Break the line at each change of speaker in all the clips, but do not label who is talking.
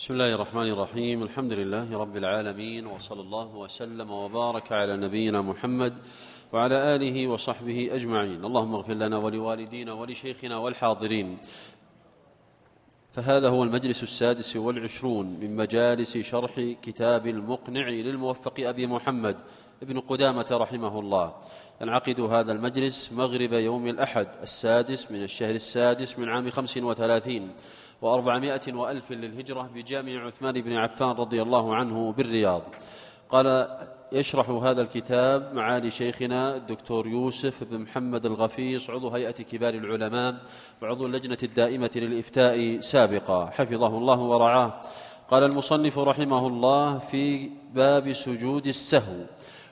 بسم الله الرحمن الرحيم الحمد لله رب العالمين وصلى الله وسلم وبارك على نبينا محمد وعلى اله وصحبه اجمعين اللهم اغفر لنا ولوالدينا ولشيخنا والحاضرين فهذا هو المجلس السادس والعشرون من مجالس شرح كتاب المقنع للموفق أبي محمد ابن قدامة رحمه الله. ينعقد هذا المجلس مغرب يوم الأحد السادس من الشهر السادس من عام خمس وثلاثين. وأربعمائة وألف للهجرة بجامع عثمان بن عفان رضي الله عنه بالرياض. قال يشرح هذا الكتاب معالي شيخنا الدكتور يوسف بن محمد الغفيص عضو هيئة كبار العلماء وعضو اللجنة الدائمة للإفتاء سابقا. حفظه الله ورعاه. قال المصنف رحمه الله في باب سجود السهو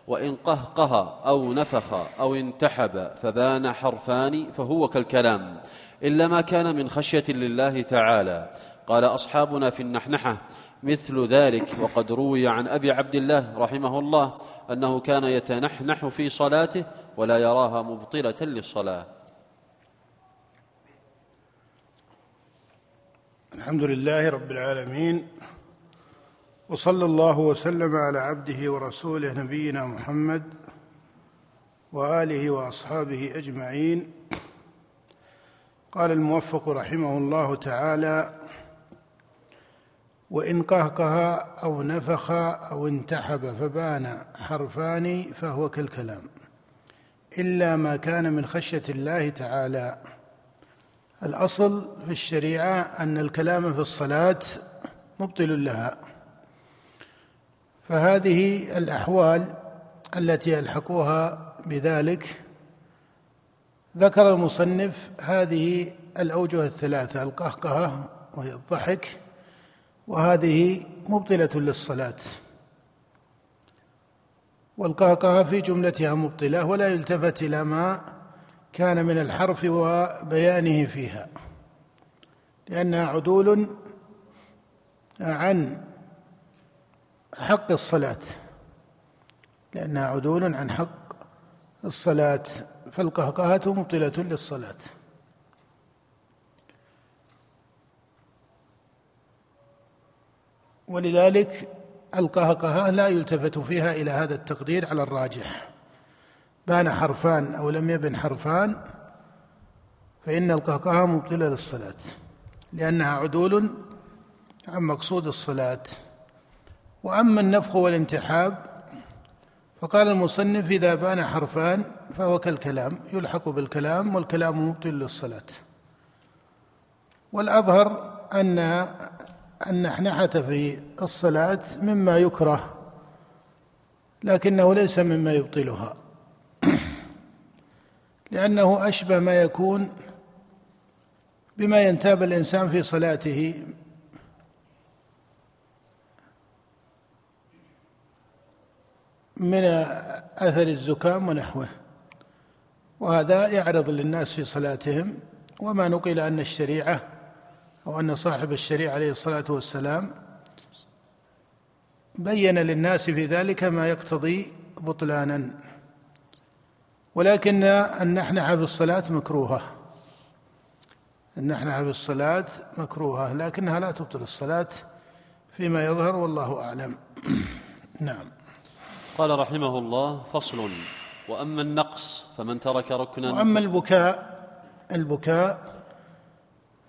وإن قهقه أو نفخ أو انتحب فبان حرفان فهو كالكلام. إلا ما كان من خشية لله تعالى. قال أصحابنا في النحنحة مثل ذلك وقد روي عن أبي عبد الله رحمه الله أنه كان يتنحنح في صلاته ولا يراها مبطلة للصلاة.
الحمد لله رب العالمين وصلى الله وسلم على عبده ورسوله نبينا محمد وآله وأصحابه أجمعين. قال الموفق رحمه الله تعالى وإن قهقه أو نفخ أو انتحب فبان حرفان فهو كالكلام إلا ما كان من خشية الله تعالى. الأصل في الشريعة أن الكلام في الصلاة مبطل لها فهذه الأحوال التي الحقوها بذلك ذكر المصنف هذه الأوجه الثلاثة القهقهة وهي الضحك وهذه مبطلة للصلاة. والقهقهة في جملتها مبطلة ولا يلتفت إلى ما كان من الحرف وبيانه فيها لأنها عدول عن حق الصلاة لأنها عدول عن حق الصلاة. فالقهقهة مبطلة للصلاة. ولذلك القهقهة لا يلتفت فيها إلى هذا التقدير على الراجح. بان حرفان أو لم يبن حرفان فإن القهقهة مبطلة للصلاة لأنها عدول عن مقصود الصلاة. وأما النفخ والانتحاب فقال المصنف إذا بان حرفان فهو كالكلام يلحق بالكلام والكلام مبطل للصلاة. والأظهر أن النحنحة في الصلاة مما يكره لكنه ليس مما يبطلها. لأنه أشبه ما يكون بما ينتاب الإنسان في صلاته من أثر الزكام ونحوه وهذا يعرض للناس في صلاتهم وما نقل أن الشريعة أو أن صاحب الشريعة عليه الصلاة والسلام بين للناس في ذلك ما يقتضي بطلانا. ولكن النحنحه في الصلاة مكروهة. النحنحه في الصلاة مكروهة لكنها لا تبطل الصلاة فيما يظهر والله أعلم. نعم.
قال رحمه الله فصل. وأما النقص فمن ترك ركنا
وأما البكاء البكاء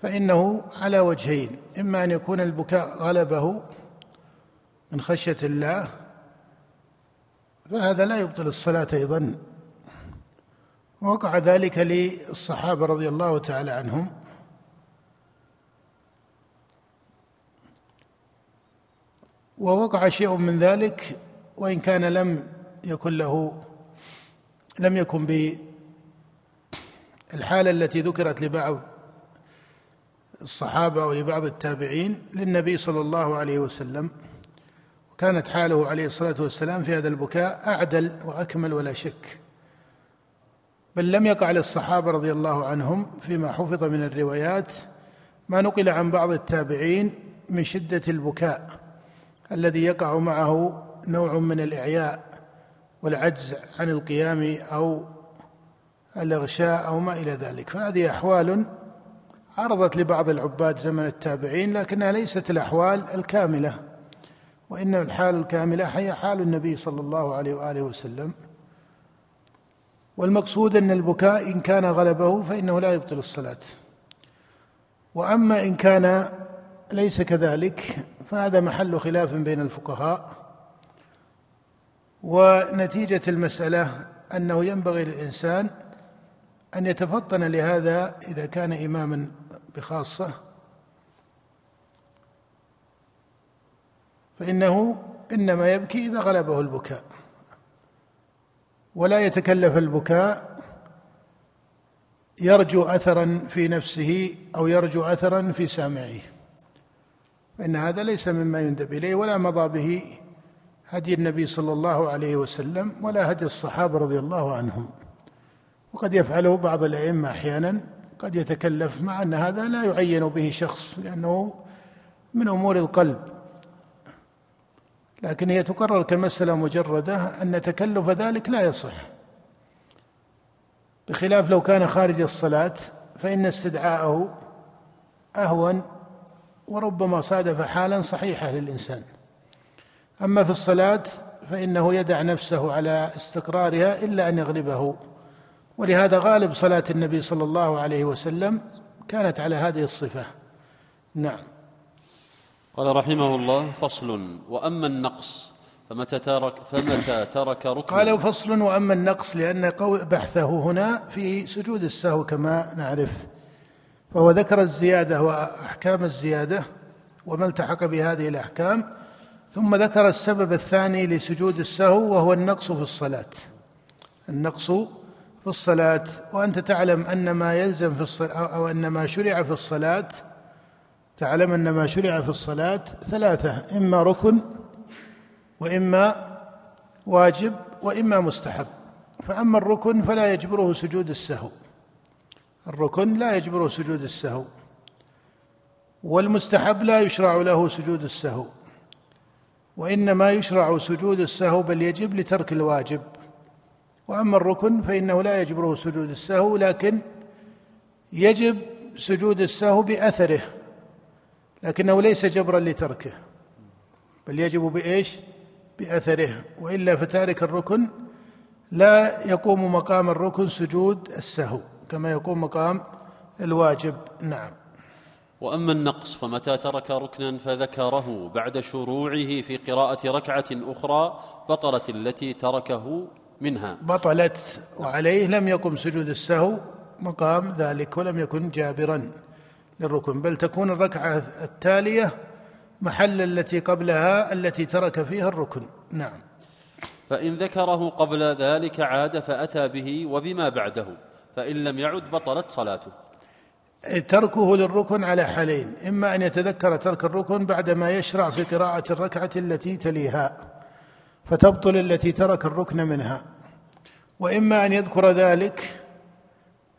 فإنه على وجهين إما أن يكون البكاء غلبه من خشية الله فهذا لا يبطل الصلاة أيضا. وقع ذلك للصحابة رضي الله تعالى عنهم. ووقع شيء من ذلك وإن كان لم يكن له لم يكن بالحالة التي ذكرت لبعض الصحابة أو لبعض التابعين للنبي صلى الله عليه وسلم وكانت حاله عليه الصلاة والسلام في هذا البكاء أعدل وأكمل ولا شك. بل لم يقع للصحابة رضي الله عنهم فيما حفظ من الروايات ما نقل عن بعض التابعين من شدة البكاء الذي يقع معه نوع من الإعياء والعجز عن القيام أو الإغشاء أو ما إلى ذلك. فهذه أحوال عرضت لبعض العباد زمن التابعين لكنها ليست الأحوال الكاملة وإن الحال الكاملة هي حال النبي صلى الله عليه وآله وسلم. والمقصود أن البكاء إن كان غلبه فإنه لا يبطل الصلاة. وأما إن كان ليس كذلك فهذا محل خلاف بين الفقهاء ونتيجة المسألة أنه ينبغي للإنسان أن يتفطن لهذا إذا كان إماما بخاصة فإنه إنما يبكي إذا غلبه البكاء ولا يتكلف البكاء يرجو اثرا في نفسه أو يرجو اثرا في سامعيه فإن هذا ليس مما يندب إليه ولا مضى به هدي النبي صلى الله عليه وسلم ولا هدي الصحابة رضي الله عنهم. وقد يفعله بعض الأئمة أحيانا قد يتكلف مع أن هذا لا يعين به شخص لأنه من أمور القلب. لكن هي تقرر كمسألة مجردة أن تكلف ذلك لا يصح. بخلاف لو كان خارج الصلاة فإن استدعاءه أهون وربما صادف حالا صحيحة للإنسان. أما في الصلاة فإنه يدع نفسه على استقرارها إلا أن يغلبه. ولهذا غالب صلاة النبي صلى الله عليه وسلم كانت على هذه الصفة. نعم.
قال رحمه الله فصل وأما النقص فمتى ترك فمتى ترك ركنا
قال فصل وأما النقص لأن بحثه هنا في سجود السهو كما نعرف. فهو ذكر الزيادة وأحكام الزيادة وما التحق بهذه الأحكام. ثم ذكر السبب الثاني لسجود السهو وهو النقص في الصلاة. النقص في الصلاة وأنت تعلم أن ما يلزم في الصلاه أو أن ما شرع في الصلاة تعلم أن ما شرع في الصلاة ثلاثة إما ركن وإما واجب وإما مستحب. فأما الركن فلا يجبره سجود السهو. الركن لا يجبره سجود السهو. والمستحب لا يشرع له سجود السهو. وإنما يشرع سجود السهو بل يجب لترك الواجب. وأما الركن فإنه لا يجبره سجود السهو لكن يجب سجود السهو بأثره لكنه ليس جبرا لتركه بل يجب بإيش؟ بأثره. وإلا فتارك الركن لا يقوم مقام الركن سجود السهو كما يقوم مقام الواجب. نعم.
وأما النقص فمتى ترك ركنا فذكره بعد شروعه في قراءة ركعة أخرى بطلت التي تركه منها.
بطلت وعليه لم يقم سجود السهو مقام ذلك ولم يكن جابرا للركن. بل تكون الركعة التالية محل التي قبلها التي ترك فيها الركن. نعم.
فإن ذكره قبل ذلك عاد فأتى به وبما بعده فإن لم يعد بطلت صلاته.
تركه للركن على حالين. إما أن يتذكر ترك الركن بعدما يشرع في قراءة الركعة التي تليها فتبطل التي ترك الركن منها. وإما أن يذكر ذلك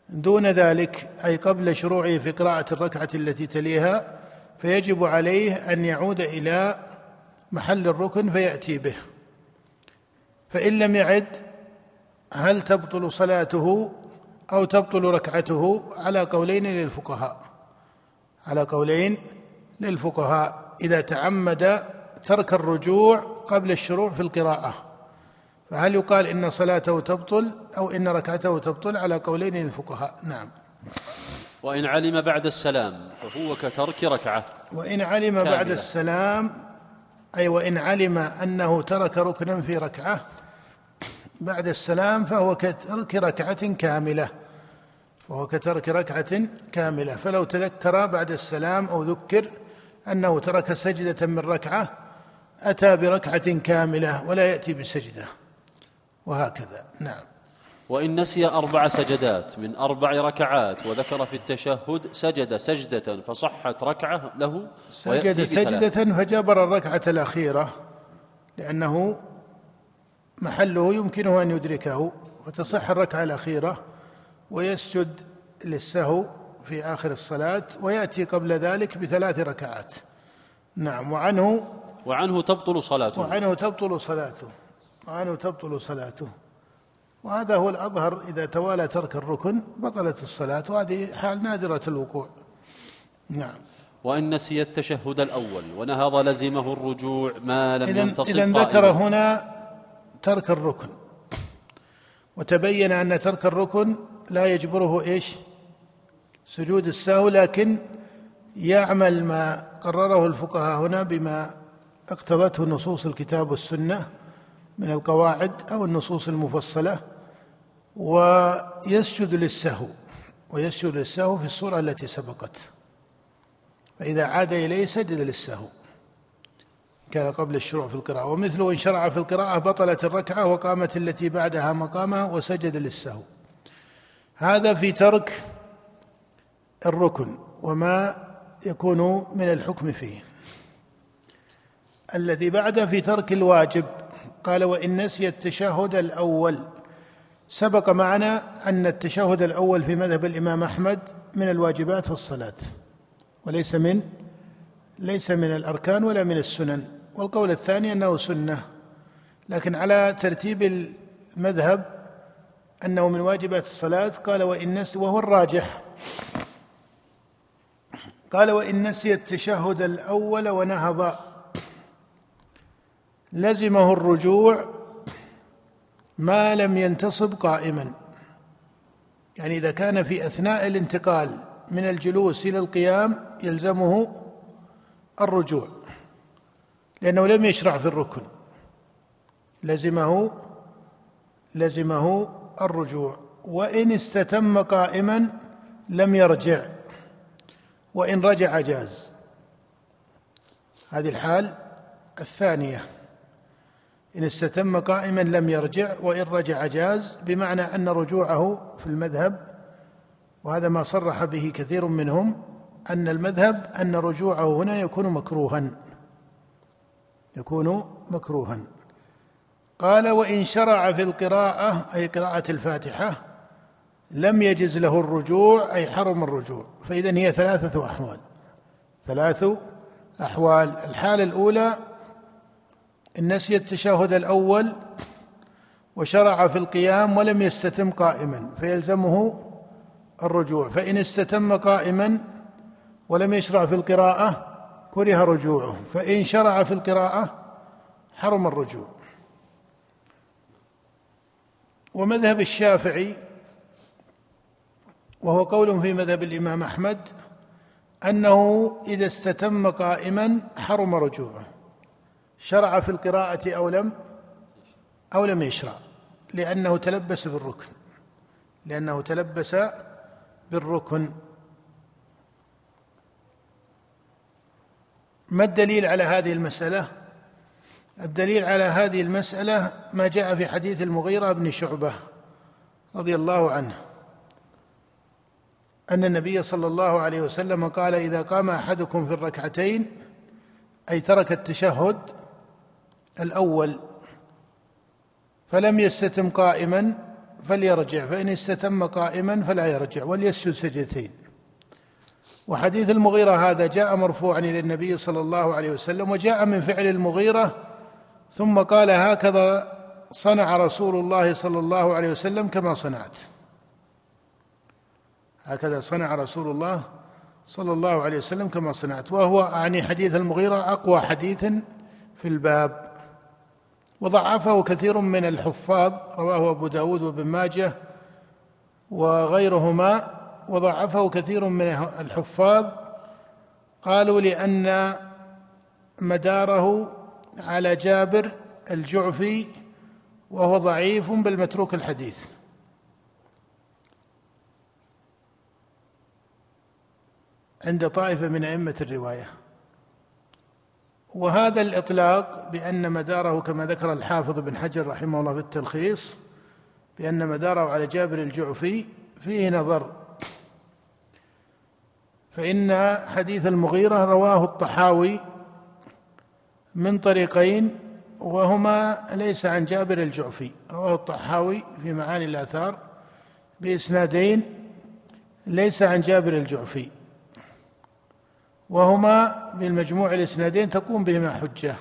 دون ذلك أي قبل شروعه في قراءة الركعة التي تليها فيجب عليه أن يعود إلى محل الركن فيأتي به. فإن لم يعد هل تبطل صلاته أو تبطل ركعته على قولين للفقهاء. على قولين للفقهاء إذا تعمد ترك الرجوع قبل الشروع في القراءة. فهل يقال إن صلاته تبطل أو إن ركعته تبطل على قولين للفقهاء؟ نعم.
وإن علم بعد السلام فهو كترك ركعة.
وإن علم كاملة. بعد السلام أي وإن علم أنه ترك ركنا في ركعة بعد السلام فهو كترك ركعة كاملة. وهو كترك ركعة كاملة. فلو تذكر بعد السلام أو ذكر أنه ترك سجدة من ركعة أتى بركعة كاملة ولا يأتي بسجدة. وهكذا. نعم.
وإن نسي أربع سجدات من أربع ركعات وذكر في التشهد سجد سجدة فصحت ركعة له
سجد سجدة فجبر الركعة الأخيرة لأنه محله يمكنه أن يدركه فتصح الركعة الأخيرة ويسجد للسهو في آخر الصلاة ويأتي قبل ذلك بثلاث ركعات. نعم وعنه
وعنه تبطل صلاته.
وعنه تبطل صلاته. وعنه تبطل صلاته. وهذا هو الأظهر إذا توالى ترك الركن بطلت الصلاة وهذه حال نادرة الوقوع. نعم.
وإن نسي التشهد الأول ونهض لزمه الرجوع ما لم ينتصب
إذن ذكر هنا ترك الركن. وتبين أن ترك الركن لا يجبره إيش؟ سجود السهو لكن يعمل ما قرره الفقهاء هنا بما اقتضته نصوص الكتاب والسنة من القواعد أو النصوص المفصلة ويسجد للسهو ويسجد للسهو في الصورة التي سبقت. فإذا عاد إليه سجد للسهو. كان قبل الشروع في القراءة ومثله إن شرع في القراءة بطلت الركعة وقامت التي بعدها مقامها وسجد للسهو. هذا في ترك الركن وما يكون من الحكم فيه. الذي بعد في ترك الواجب قال وإن نسي التشهد الأول. سبق معنا أن التشهد الأول في مذهب الإمام أحمد من الواجبات في الصلاه وليس من ليس من الأركان ولا من السنن. والقول الثاني أنه سنة لكن على ترتيب المذهب أنه من واجبات الصلاة قال وإن نسي وهو الراجح. قال وإن نسي التشهد الأول ونهض. لزمه الرجوع ما لم ينتصب قائما. يعني إذا كان في أثناء الانتقال من الجلوس إلى القيام يلزمه الرجوع لأنه لم يشرع في الركن. لزمه لزمه الرجوع. وإن استتم قائما لم يرجع. وإن رجع جاز. هذه الحال الثانية. إن استتم قائما لم يرجع وإن رجع جاز بمعنى أن رجوعه في المذهب وهذا ما صرح به كثير منهم أن المذهب أن رجوعه هنا يكون مكروها. يكون مكروها. قال وإن شرع في القراءة أي قراءة الفاتحة لم يجز له الرجوع أي حرم الرجوع. فإذا هي ثلاثة أحوال. ثلاث أحوال. الحالة الأولى إن نسي التشهد الأول وشرع في القيام ولم يستتم قائما فيلزمه الرجوع. فإن استتم قائما ولم يشرع في القراءة كره رجوعه. فإن شرع في القراءة حرم الرجوع. ومذهب الشافعي وهو قول في مذهب الإمام أحمد أنه إذا استتم قائما حرم رجوعه. شرع في القراءة أو لم؟ أو لم يشرع. لأنه تلبس بالركن. لأنه تلبس بالركن. ما الدليل على هذه المسألة؟ الدليل على هذه المسألة ما جاء في حديث المغيرة بن شعبة رضي الله عنه أن النبي صلى الله عليه وسلم قال إذا قام أحدكم في الركعتين أي ترك التشهد الأول فلم يستتم قائما فليرجع فإن استتم قائما فلا يرجع وليسجد سجدتين. وحديث المغيرة هذا جاء مرفوعا إلى النبي صلى الله عليه وسلم وجاء من فعل المغيرة ثم قال هكذا صنع رسول الله صلى الله عليه وسلم كما صنعت. هكذا صنع رسول الله صلى الله عليه وسلم كما صنعت وهو أعني حديث المغيرة أقوى حديث في الباب. وضعفه كثير من الحفاظ رواه أبو داود وابن ماجه وغيرهما وضعفه كثير من الحفاظ. قالوا لأن مداره على جابر الجعفي وهو ضعيف بالمتروك الحديث. عند طائفة من أئمة الرواية. وهذا الإطلاق بأن مداره كما ذكر الحافظ بن حجر رحمه الله في التلخيص بأن مداره على جابر الجعفي فيه نظر. فإن حديث المغيرة رواه الطحاوي من طريقين وهما ليس عن جابر الجعفي رواه الطحاوي في معاني الآثار بإسنادين ليس عن جابر الجعفي. وهما بالمجموع الإسنادين تقوم بهما حجة.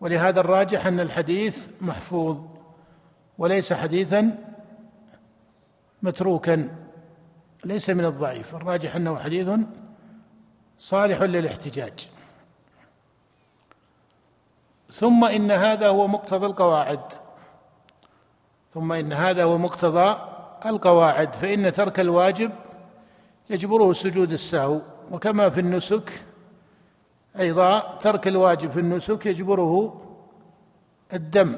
ولهذا الراجح أن الحديث محفوظ وليس حديثا متروكا ليس من الضعيف. الراجح أنه حديث صالح للاحتجاج. ثم إن هذا هو مقتضى القواعد. ثم إن هذا هو مقتضى القواعد. فإن ترك الواجب يجبره سجود السهو. وكما في النسك أيضا ترك الواجب في النسك يجبره الدم.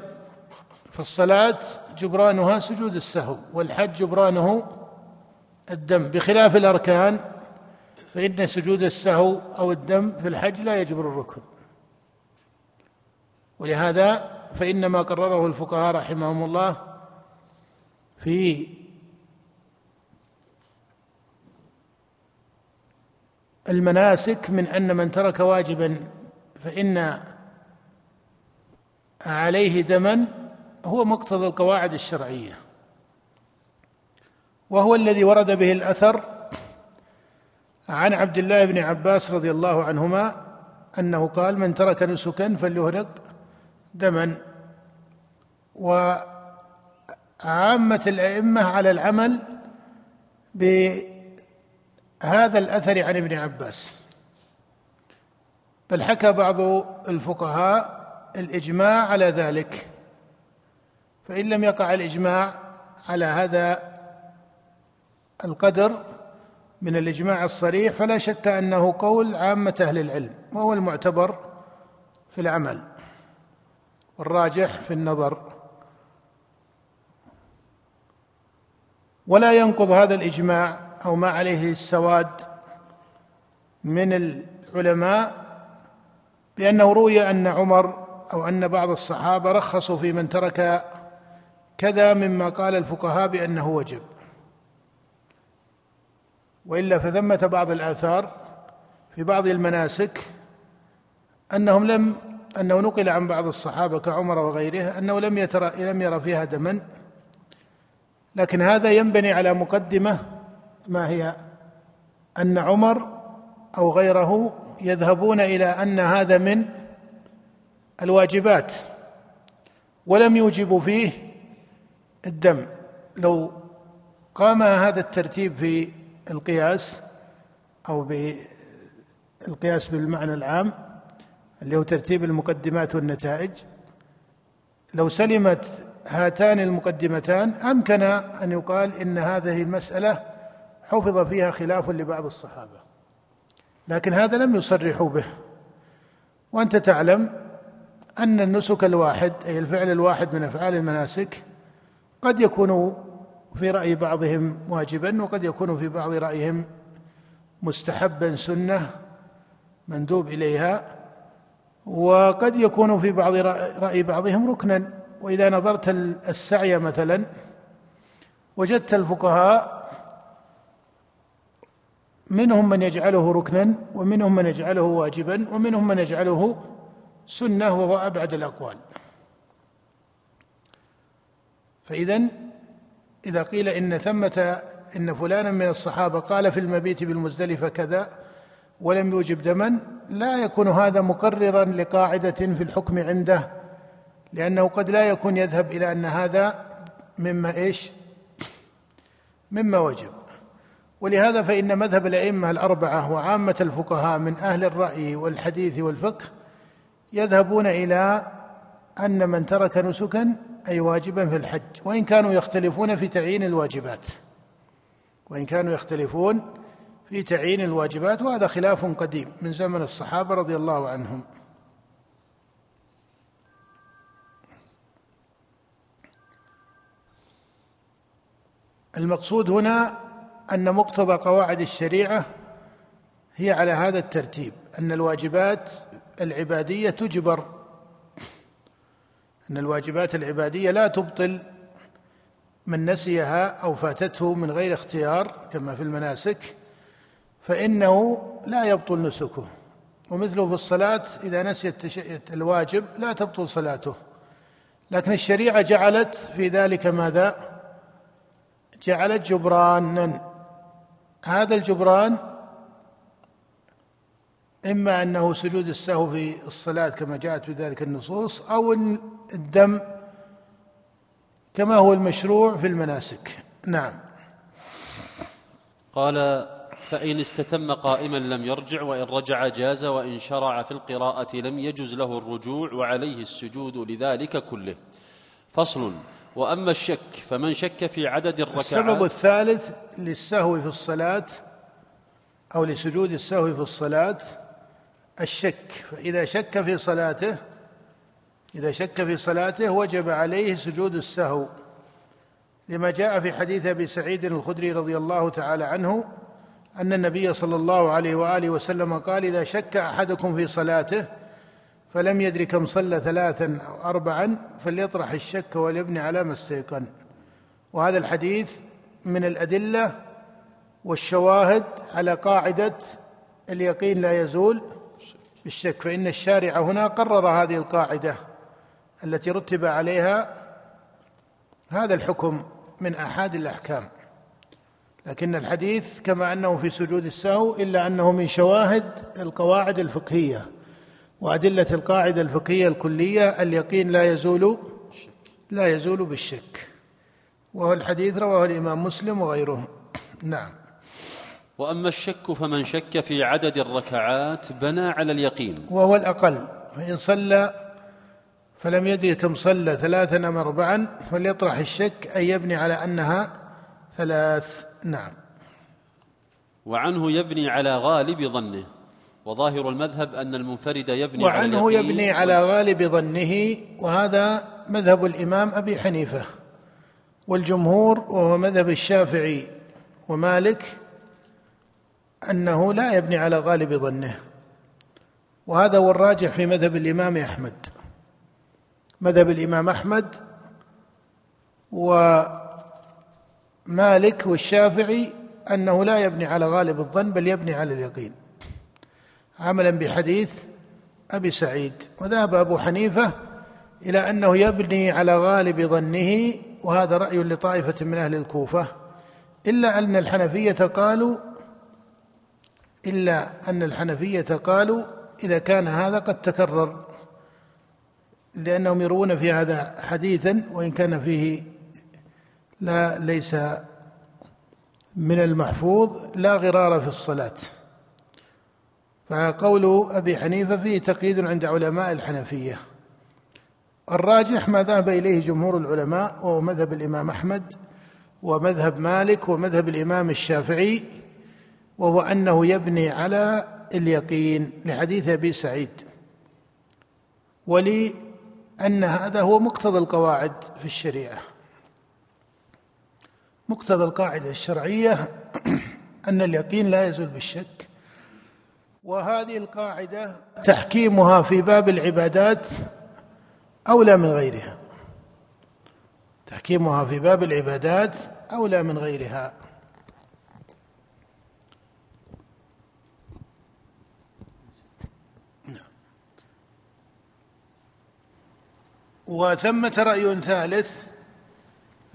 فالصلاة جبرانها سجود السهو والحج جبرانه الدم. بخلاف الأركان فإن سجود السهو أو الدم في الحج لا يجبر الركن. ولهذا فإن ما قرره الفقهاء رحمهم الله في المناسك من أن من ترك واجبا فإن عليه دما هو مقتضى القواعد الشرعية. وهو الذي ورد به الأثر عن عبد الله بن عباس رضي الله عنهما أنه قال من ترك نسكا فليهرق دما وعامة الأئمة على العمل بهذا الأثر عن ابن عباس. بل حكى بعض الفقهاء الإجماع على ذلك. فإن لم يقع الإجماع على هذا القدر من الإجماع الصريح فلا شك أنه قول عامة أهل العلم وهو المعتبر في العمل. والراجح في النظر. ولا ينقض هذا الإجماع أو ما عليه السواد من العلماء بأنه روي أن عمر أو أن بعض الصحابة رخصوا في من ترك كذا مما قال الفقهاء بأنه وجب. وإلا فثمة بعض الآثار في بعض المناسك أنهم لم أنه نقل عن بعض الصحابة كعمر وغيره أنه لم يترى لم يرى فيها دما. لكن هذا ينبني على مقدمة ما هي أن عمر أو غيره يذهبون إلى أن هذا من الواجبات ولم يوجبوا فيه الدم. لو قام هذا الترتيب في القياس أو بالقياس بالمعنى العام اللي هو ترتيب المقدمات والنتائج. لو سلمت هاتان المقدمتان أمكن أن يقال إن هذه المسألة حفظ فيها خلاف لبعض الصحابة. لكن هذا لم يصرحوا به. وأنت تعلم أن النسك الواحد أي الفعل الواحد من أفعال المناسك قد يكون في رأي بعضهم واجبا وقد يكون في بعض رأيهم مستحبا سنة مندوب إليها. وقد يكون في بعض رأي بعضهم ركنا. وإذا نظرت السعي مثلا وجدت الفقهاء منهم من يجعله ركنا ومنهم من يجعله واجبا ومنهم من يجعله سنة وهو أبعد الأقوال. فإذا إذا قيل إن ثمة إن فلانا من الصحابة قال في المبيت بالمزدلفة كذا ولم يوجب دما لا يكون هذا مقررا لقاعدة في الحكم عنده لأنه قد لا يكون يذهب إلى أن هذا مما إيش؟ مما وجب. ولهذا فإن مذهب الأئمة الأربعة وعامة الفقهاء من أهل الرأي والحديث والفقه يذهبون إلى أن من ترك نسكا أي واجبا في الحج وإن كانوا يختلفون في تعيين الواجبات. وإن كانوا يختلفون في تعيين الواجبات وهذا خلاف قديم من زمن الصحابة رضي الله عنهم. المقصود هنا أن مقتضى قواعد الشريعة هي على هذا الترتيب أن الواجبات العبادية تجبر أن الواجبات العبادية لا تبطل من نسيها أو فاتته من غير اختيار كما في المناسك. فإنه لا يبطل نسكه. ومثله في الصلاة إذا نسي الواجب لا تبطل صلاته. لكن الشريعة جعلت في ذلك ماذا؟ جعلت جبرانا. هذا الجبران إما أنه سجود السهو في الصلاة كما جاءت في ذلك النصوص أو الدم
كما هو المشروع في المناسك. نعم. قال فإن استتم قائما لم يرجع وإن رجع جاز وإن شرع في القراءة لم يجز له الرجوع وعليه السجود لذلك كله. فصل. وأما الشك فمن شك في عدد الركعات
السبب الثالث للسهو في الصلاة أو لسجود السهو في الصلاة الشك. فإذا شك في صلاته إذا شك في صلاته وجب عليه سجود السهو. لما جاء في حديث أبي سعيد الخدري رضي الله تعالى عنه أن النبي صلى الله عليه وآله وسلم قال إذا شك أحدكم في صلاته فلم يدر كم صلى ثلاثا أو أربعا فليطرح الشك وليبني على ما استيقن. وهذا الحديث من الأدلة والشواهد على قاعدة اليقين لا يزول بالشك فإن الشارع هنا قرر هذه القاعدة التي رتب عليها هذا الحكم من أحاد الأحكام. لكن الحديث كما أنه في سجود السهو إلا أنه من شواهد القواعد الفقهية وأدلة القاعدة الفقهية الكلية اليقين لا يزول لا يزول بالشك. وهو الحديث رواه الإمام مسلم وغيره. نعم.
وأما الشك فمن شك في عدد الركعات بنى على اليقين.
وهو الأقل. فإن صلى فلم يدري كم صلى ثلاثا أم أربعا فليطرح الشك أن يبني على أنها ثلاث نعم.
وعنه يبني على غالب ظنه وظاهر المذهب أن المنفرد يبني
وعنه
على
يبني على غالب ظنه وهذا مذهب الإمام أبي حنيفة. والجمهور وهو مذهب الشافعي ومالك أنه لا يبني على غالب ظنه. وهذا هو الراجح في مذهب الإمام أحمد. مذهب الإمام أحمد ومالك والشافعي أنه لا يبني على غالب الظن بل يبني على اليقين. عملا بحديث أبي سعيد. وذهب أبو حنيفة إلى أنه يبني على غالب ظنه وهذا رأي لطائفة من أهل الكوفة. إلا أن الحنفية قالوا إلا أن الحنفية قالوا إذا كان هذا قد تكرر لأنهم يروون في هذا حديثا وإن كان فيه لا ليس من المحفوظ لا غرار في الصلاة. فقول أبي حنيفة فيه تقييد عند علماء الحنفية. الراجح ما ذهب إليه جمهور العلماء وهو مذهب الإمام أحمد ومذهب مالك ومذهب الإمام الشافعي وهو أنه يبني على اليقين لحديث أبي سعيد. ولي ان هذا هو مقتضى القواعد في الشريعة. مقتضى القاعدة الشرعية أن اليقين لا يزول بالشك. وهذه القاعدة تحكيمها في باب العبادات أولى من غيرها. تحكيمها في باب العبادات أولى من غيرها. وثمة رأي ثالث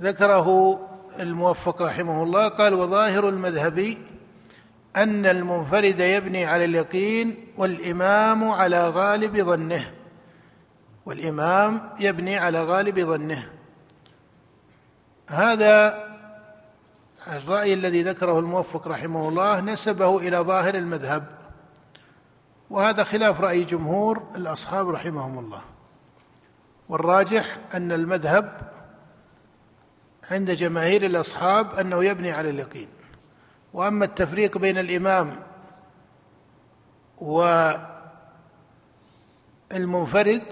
ذكره الموفق رحمه الله قال وظاهر المذهب أن المنفرد يبني على اليقين والإمام على غالب ظنه. والإمام يبني على غالب ظنه. هذا الرأي الذي ذكره الموفق رحمه الله نسبه إلى ظاهر المذهب. وهذا خلاف رأي جمهور الأصحاب رحمهم الله. والراجح أن المذهب عند جماهير الأصحاب أنه يبني على اليقين. وأما التفريق بين الإمام والمنفرد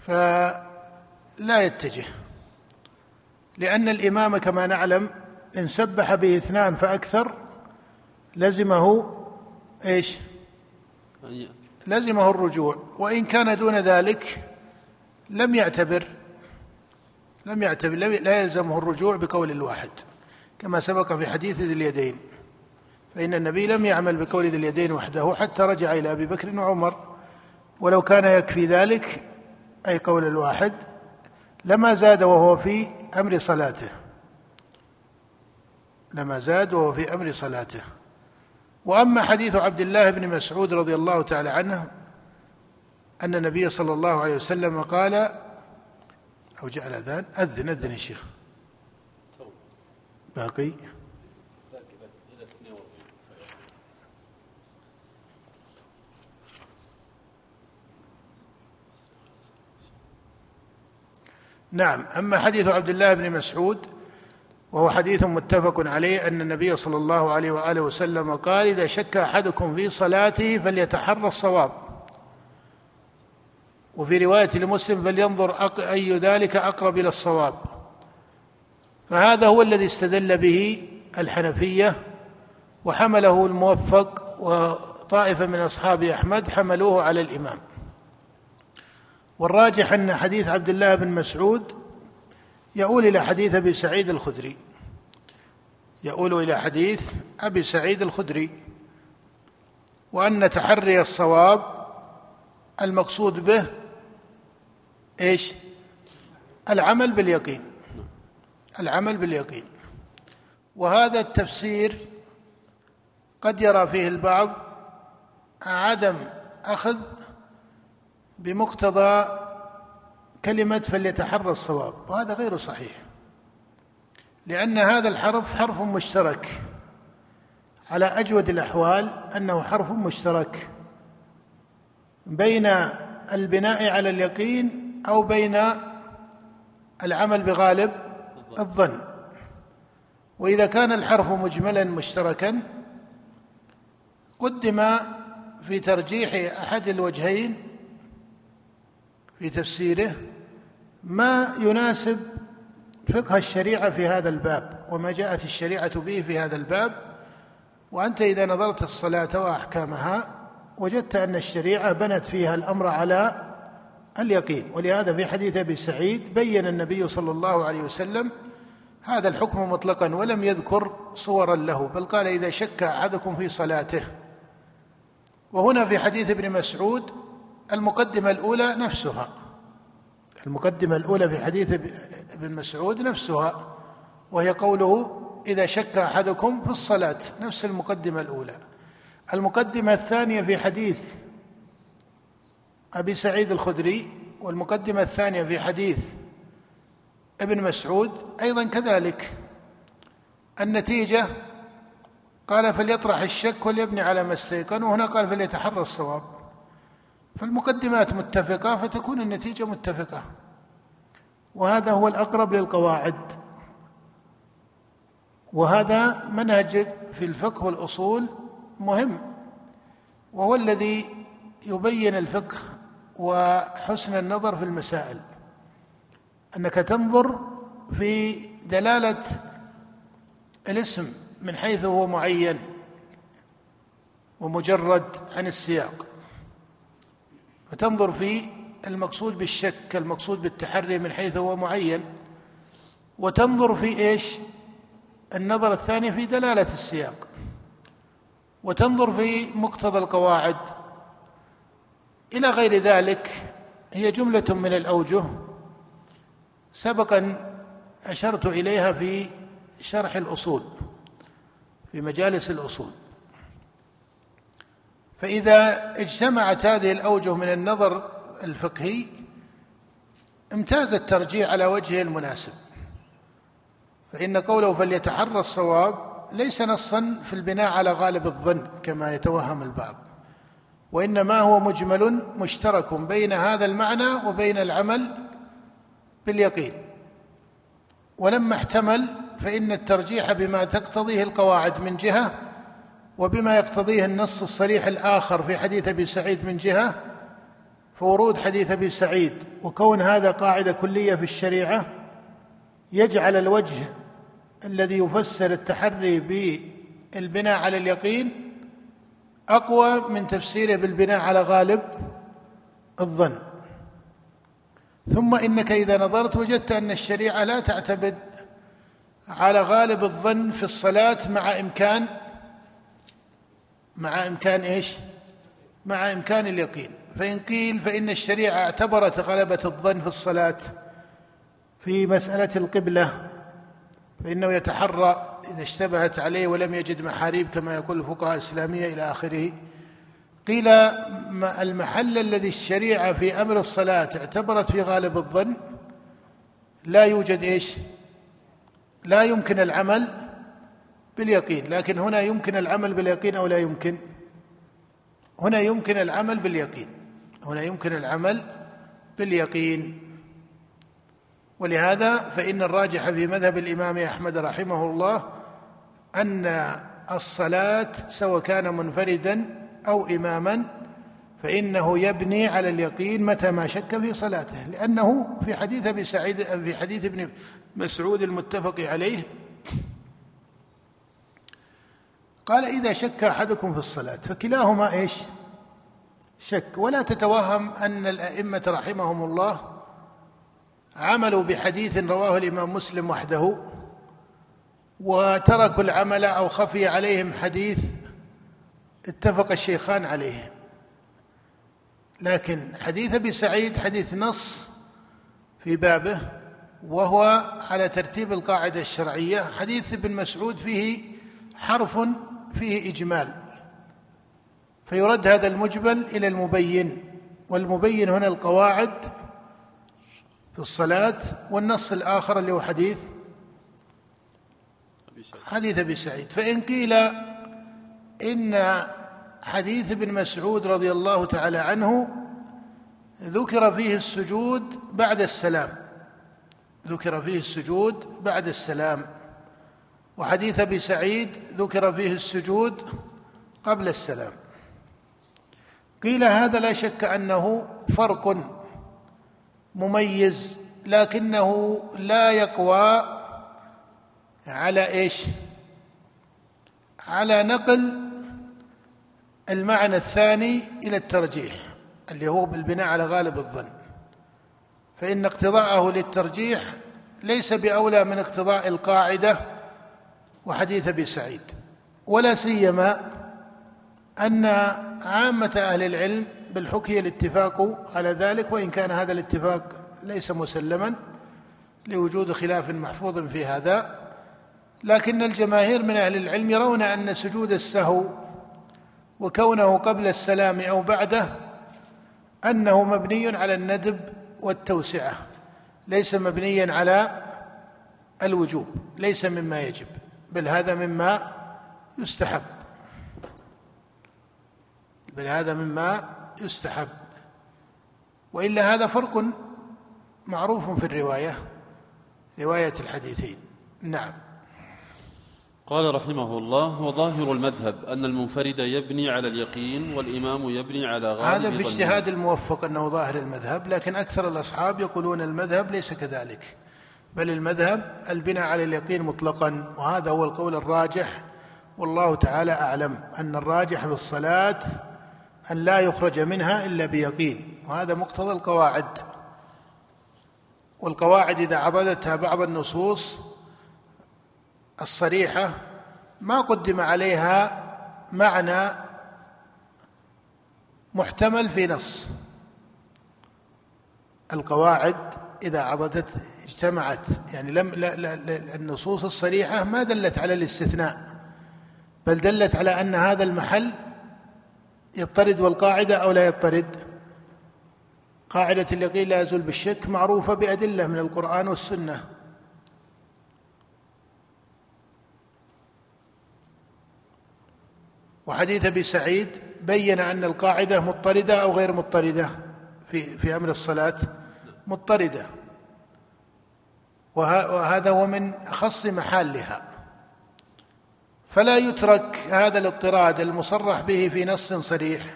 فلا يتجه لأن الإمام كما نعلم إن سبح به اثنان فأكثر لزمه إيش؟ لزمه الرجوع وإن كان دون ذلك لم يعتبر لم يعتبر لا يلزمه الرجوع بقول الواحد كما سبق في حديث ذي اليدين. فإن النبي لم يعمل بقول ذي اليدين وحده حتى رجع إلى أبي بكر وعمر. ولو كان يكفي ذلك أي قول الواحد لما زاد وهو في أمر صلاته. لما زاد وهو في أمر صلاته. وأما حديث عبد الله بن مسعود رضي الله تعالى عنه أن النبي صلى الله عليه وسلم قال أو جاء الأذان أذن أذن يا شيخ. باقي؟ نعم أما حديث عبد الله بن مسعود وهو حديث متفق عليه أن النبي صلى الله عليه وآله وسلم قال إذا شك أحدكم في صلاته فليتحرى الصواب. وفي رواية لمسلم فلينظر أي ذلك أقرب إلى الصواب. فهذا هو الذي استدل به الحنفية وحمله الموفق وطائفة من أصحاب أحمد حملوه على الإمام. والراجح أن حديث عبد الله بن مسعود يؤول إلى حديث أبي سعيد الخدري. يؤول إلى حديث أبي سعيد الخدري. وأن تحري الصواب المقصود به إيش؟ العمل باليقين. العمل باليقين. وهذا التفسير قد يرى فيه البعض عدم أخذ بمقتضى كلمة فليتحرى الصواب وهذا غير صحيح. لأن هذا الحرف حرف مشترك. على أجود الأحوال أنه حرف مشترك بين البناء على اليقين أو بين العمل بغالب الظن. وإذا كان الحرف مجملا مشتركا قدم في ترجيح أحد الوجهين في تفسيره ما يناسب فقه الشريعة في هذا الباب وما جاءت الشريعة به في هذا الباب. وأنت إذا نظرت الصلاة وأحكامها وجدت أن الشريعة بنت فيها الأمر على اليقين. ولهذا في حديث أبي سعيد بين النبي صلى الله عليه وسلم هذا الحكم مطلقا ولم يذكر صورا له بل قال إذا شك أحدكم في صلاته. وهنا في حديث ابن مسعود المقدمة الأولى نفسها. المقدمة الأولى في حديث ابن مسعود نفسها وهي قوله إذا شك أحدكم في الصلاة. نفس المقدمة الأولى. المقدمة الثانية في حديث أبي سعيد الخدري والمقدمة الثانية في حديث ابن مسعود أيضا كذلك. النتيجة قال فليطرح الشك وليبني على ما استيقن وهنا قال فليتحرى الصواب. فالمقدمات متفقة فتكون النتيجة متفقة. وهذا هو الأقرب للقواعد. وهذا منهج في الفقه والأصول مهم وهو الذي يبين الفقه وحسن النظر في المسائل. أنك تنظر في دلالة الاسم من حيث هو معين ومجرد عن السياق. فتنظر في المقصود بالشك المقصود بالتحري من حيث هو معين. وتنظر في إيش؟ النظر الثاني في دلالة السياق. وتنظر في مقتضى القواعد. إلى غير ذلك هي جملة من الأوجه سبقا أشرت إليها في شرح الأصول في مجالس الأصول. فإذا اجتمعت هذه الأوجه من النظر الفقهي امتاز الترجيح على وجهه المناسب. فإن قوله فليتحرى الصواب ليس نصا في البناء على غالب الظن كما يتوهم البعض. وإنما هو مجمل مشترك بين هذا المعنى وبين العمل باليقين. ولما احتمل فإن الترجيح بما تقتضيه القواعد من جهة وبما يقتضيه النص الصريح الآخر في حديث أبي سعيد من جهة فورود حديث أبي سعيد وكون هذا قاعدة كلية في الشريعة يجعل الوجه الذي يفسر التحري بالبناء على اليقين أقوى من تفسيره بالبناء على غالب الظن. ثم إنك إذا نظرت وجدت أن الشريعة لا تعتمد على غالب الظن في الصلاة مع إمكان مع إمكان إيش؟ مع إمكان اليقين. فإن قيل فإن الشريعة اعتبرت غلبة الظن في الصلاة في مسألة القبلة فإنه يتحرى إذا اشتبهت عليه ولم يجد محاريب كما يقول الفقهاء الإسلامية إلى آخره. قيل المحل الذي الشريعة في أمر الصلاة اعتبرت في غالب الظن لا يوجد إيش؟ لا يمكن العمل باليقين. لكن هنا يمكن العمل باليقين أو لا يمكن؟ هنا يمكن العمل باليقين. هنا يمكن العمل باليقين. ولهذا فإن الراجح في مذهب الإمام أحمد رحمه الله أن الصلاة سواء كان منفردا أو إماما فإنه يبني على اليقين متى ما شك في صلاته لأنه في حديث أبي سعيد في حديث ابن مسعود المتفق عليه قال إذا شك أحدكم في الصلاة فكلاهما إيش؟ شك. ولا تتوهم أن الأئمة رحمهم الله عملوا بحديث رواه الإمام مسلم وحده وتركوا العمل أو خفي عليهم حديث اتفق الشيخان عليه. لكن حديث أبي سعيد حديث نص في بابه وهو على ترتيب القاعدة الشرعية حديث ابن مسعود فيه حرف فيه إجمال فيرد هذا المجمل إلى المبين والمبين هنا القواعد في الصلاة والنص الآخر اللي هو حديث حديث أبي سعيد. فإن قيل إن حديث ابن مسعود رضي الله تعالى عنه ذكر فيه السجود بعد السلام. ذكر فيه السجود بعد السلام. وحديث أبي سعيد ذكر فيه السجود قبل السلام. قيل هذا لا شك أنه فرق مميز لكنه لا يقوى على إيش؟ على نقل المعنى الثاني إلى الترجيح اللي هو بالبناء على غالب الظن. فإن اقتضاءه للترجيح ليس بأولى من اقتضاء القاعدة وحديث أبي سعيد. ولا سيما أن عامة أهل العلم بالحكي الاتفاق على ذلك وإن كان هذا الاتفاق ليس مسلما لوجود خلاف محفوظ في هذا. لكن الجماهير من أهل العلم يرون أن سجود السهو وكونه قبل السلام أو بعده أنه مبني على الندب والتوسعة ليس مبنيا على الوجوب ليس مما يجب بل هذا مما يستحب. بل هذا مما يستحب. وإلا هذا فرق معروف في الرواية رواية الحديثين. نعم.
قال رحمه الله وظاهر المذهب أن المنفرد يبني على اليقين والإمام يبني على غالب
هذا في اجتهاد الموفق أنه ظاهر المذهب لكن أكثر الأصحاب يقولون المذهب ليس كذلك بل المذهب البناء على اليقين مطلقا. وهذا هو القول الراجح والله تعالى أعلم أن الراجح في الصلاة أن لا يخرج منها إلا بيقين وهذا مقتضى القواعد. والقواعد إذا عضدتها بعض النصوص الصريحة ما قدم عليها معنى محتمل في نص. القواعد إذا عضدت اجتمعت يعني لم لا لا لا النصوص الصريحة ما دلت على الاستثناء بل دلت على أن هذا المحل يضطرد والقاعدة أو لا يضطرد قاعدة اليقين لا يزول بالشك معروفة بأدلة من القرآن والسنة. وحديث أبي سعيد بين أن القاعدة مضطردة أو غير مضطردة في في أمر الصلاة. مضطردة. وهذا هو من أخص محلها. فلا يترك هذا الاضطراد المصرح به في نص صريح.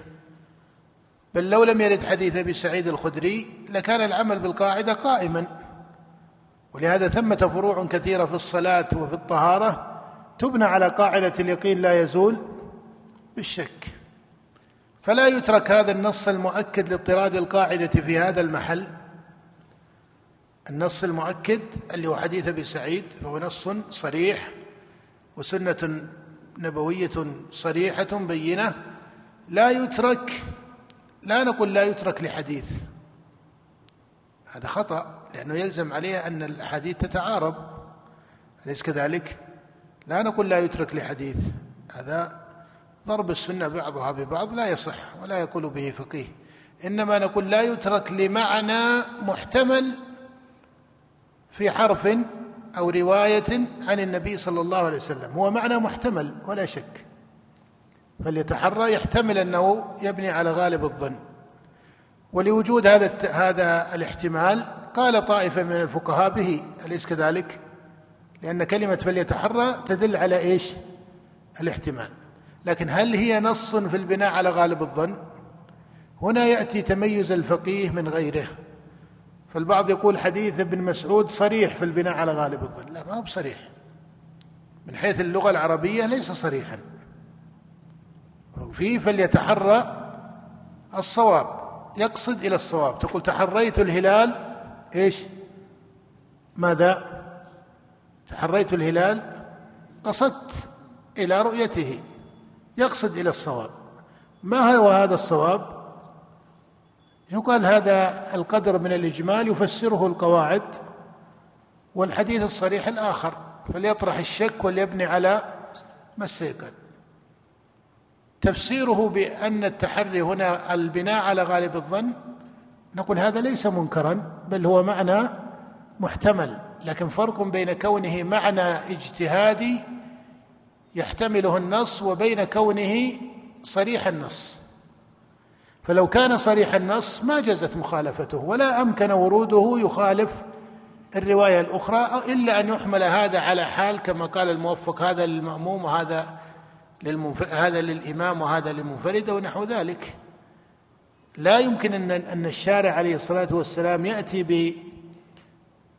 بل لو لم يرد حديث أبي سعيد الخدري لكان العمل بالقاعدة قائما. ولهذا ثمة فروع كثيرة في الصلاة وفي الطهارة تبنى على قاعدة اليقين لا يزول بالشك. فلا يترك هذا النص المؤكد لاضطراد القاعدة في هذا المحل. النص المؤكد اللي هو حديث أبي سعيد فهو نص صريح. وسنة نبوية صريحة بينة لا يترك لا نقول لا يترك لحديث. هذا خطأ لأنه يلزم عليه أن الأحاديث تتعارض. أليس كذلك؟ لا نقول لا يترك لحديث. هذا ضرب السنة بعضها ببعض لا يصح ولا يقول به فقيه. إنما نقول لا يترك لمعنى محتمل في حرف أو رواية عن النبي صلى الله عليه وسلم هو معنى محتمل ولا شك فليتحرى يحتمل أنه يبني على غالب الظن ولوجود هذا هذا الاحتمال قال طائفة من الفقهاء به أليس كذلك؟ لأن كلمة فليتحرى تدل على إيش؟ الاحتمال لكن هل هي نص في البناء على غالب الظن؟ هنا يأتي تميز الفقيه من غيره فالبعض يقول حديث ابن مسعود صريح في البناء على غالب الظن. لا ما هو بصريح. من حيث اللغة العربية ليس صريحا. فيه فليتحرى الصواب. يقصد إلى الصواب. تقول تحريت الهلال إيش؟ ماذا؟ تحريت الهلال قصدت إلى رؤيته. يقصد إلى الصواب. ما هو هذا الصواب؟ يقال هذا القدر من الإجمال يفسره القواعد والحديث الصريح الآخر فليطرح الشك وليبني على ما استيقن. تفسيره بأن التحري هنا البناء على غالب الظن نقول هذا ليس منكرا بل هو معنى محتمل لكن فرق بين كونه معنى اجتهادي يحتمله النص وبين كونه صريح النص. فلو كان صريح النص ما جزت مخالفته ولا أمكن وروده يخالف الرواية الأخرى إلا أن يحمل هذا على حال كما قال الموفق هذا للمأموم وهذا للمنف... هذا للإمام وهذا للمنفرد ونحو ذلك. لا يمكن ان أن الشارع عليه الصلاة والسلام يأتي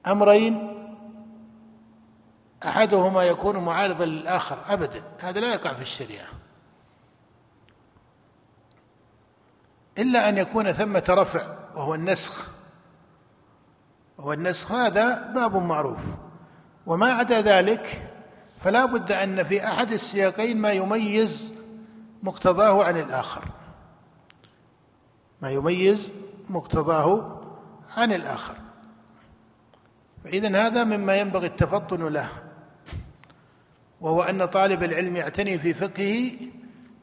بأمرين أحدهما يكون معارضا للآخر ابدا. هذا لا يقع في الشريعة. إلا أن يكون ثمة رفع وهو النسخ. وهو النسخ هذا باب معروف. وما عدا ذلك فلا بد أن في أحد السياقين ما يميز مقتضاه عن الآخر. ما يميز مقتضاه عن الآخر. فإذا هذا مما ينبغي التفطن له. وهو أن طالب العلم يعتني في فقهه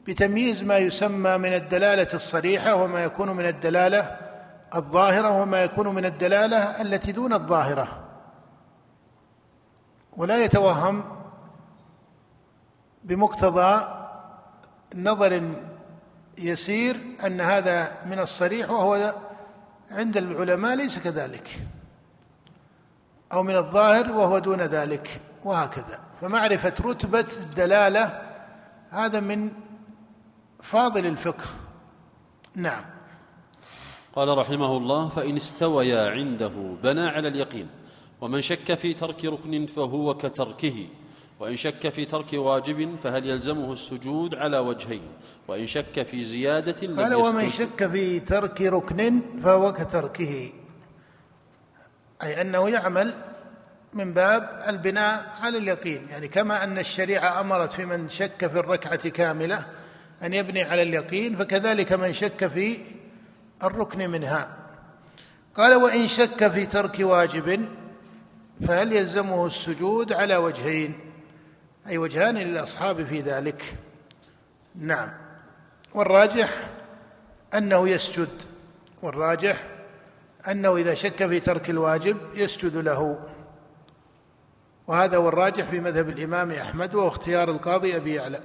بتمييز ما يسمى من الدلالة الصريحة وما يكون من الدلالة الظاهرة وما يكون من الدلالة التي دون الظاهرة. ولا يتوهم بمقتضى نظر يسير أن هذا من الصريح وهو عند العلماء ليس كذلك. أو من الظاهر وهو دون ذلك. وهكذا. فمعرفة رتبة الدلالة هذا من فاضل الفقه. نعم.
قال رحمه الله فإن استويا عنده بنى على اليقين ومن شك في ترك ركن فهو كتركه وإن شك في ترك واجب فهل يلزمه السجود على وجهين وإن شك في زيادة
قال ومن شك في ترك ركن فهو كتركه. أي أنه يعمل من باب البناء على اليقين. يعني كما أن الشريعة أمرت في من شك في الركعة كاملة أن يبني على اليقين فكذلك من شك في الركن منها. قال وإن شك في ترك واجب فهل يلزمه السجود على وجهين؟ أي وجهان للأصحاب في ذلك. نعم. والراجح أنه يسجد. والراجح أنه إذا شك في ترك الواجب يسجد له. وهذا هو الراجح في مذهب الإمام أحمد واختيار القاضي أبي يعلى.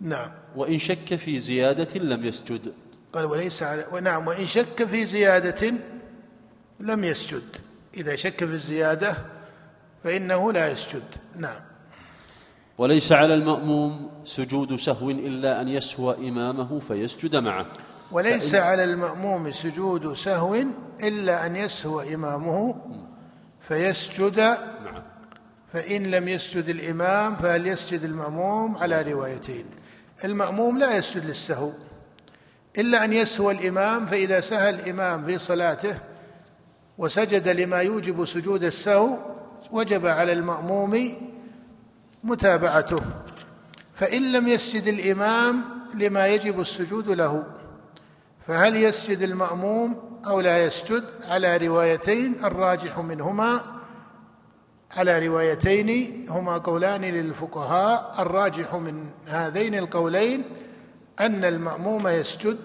نعم.
وإن شك في زيادة لم يسجد.
قال وليس على ونعم وإن شك في زيادة لم يسجد. إذا شك في الزيادة فإنه لا يسجد. نعم.
وليس على المأموم سجود سهو إلا أن يسهو إمامه فيسجد معه.
وليس فإن على المأموم سجود سهو إلا أن يسهو إمامه فيسجد. معه فإن لم يسجد الإمام فهل يسجد المأموم على روايتين. المأموم لا يسجد للسهو إلا أن يسهو الإمام فإذا سهى الإمام في صلاته وسجد لما يوجب سجود السهو وجب على المأموم متابعته. فإن لم يسجد الإمام لما يجب السجود له فهل يسجد المأموم أو لا يسجد؟ على روايتين الراجح منهما على روايتين هما قولان للفقهاء الراجح من هذين القولين أن المأموم يسجد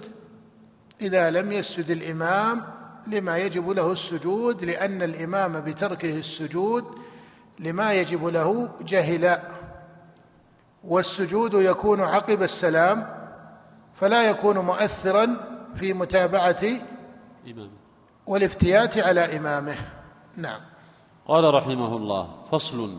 إذا لم يسجد الإمام لما يجب له السجود لأن الإمام بتركه السجود لما يجب له جهلا. والسجود يكون عقب السلام فلا يكون مؤثرا في متابعة والافتيات على إمامه. نعم.
قال رحمه الله فصل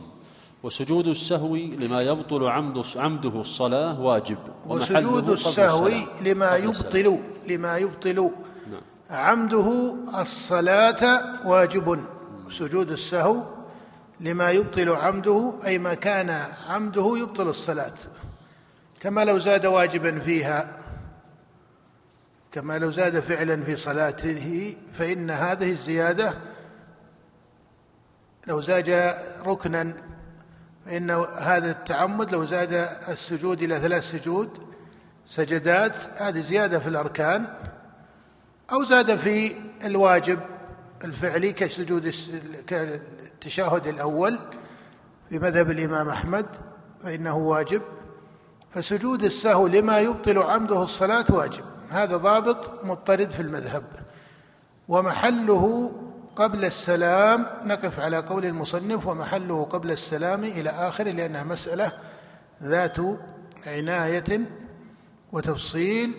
وسجود السهو لما يبطل عمد عمده الصلاة واجب
وسجود السهو لما يبطل لما يبطل نعم. عمده الصلاة واجب. سجود السهو لما يبطل عمده أي ما كان عمده يبطل الصلاة. كما لو زاد واجبا فيها كما لو زاد فعلا في صلاته فإن هذه الزيادة لو زاد ركنا فإن هذا التعمد لو زاد السجود إلى ثلاث سجود سجدات هذه زيادة في الأركان. أو زاد في الواجب الفعلي كسجود كالتشهد الأول في مذهب الإمام أحمد فإنه واجب. فسجود السهو لما يبطل عمده الصلاة واجب. هذا ضابط مضطرد في المذهب. ومحله قبل السلام نقف على قول المصنف ومحله قبل السلام إلى آخره لأنها مسألة ذات عناية وتفصيل.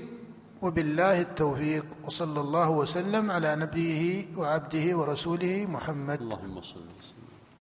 وبالله التوفيق وصلى الله وسلم على نبيه وعبده ورسوله محمد.
اللهم صل وسلم.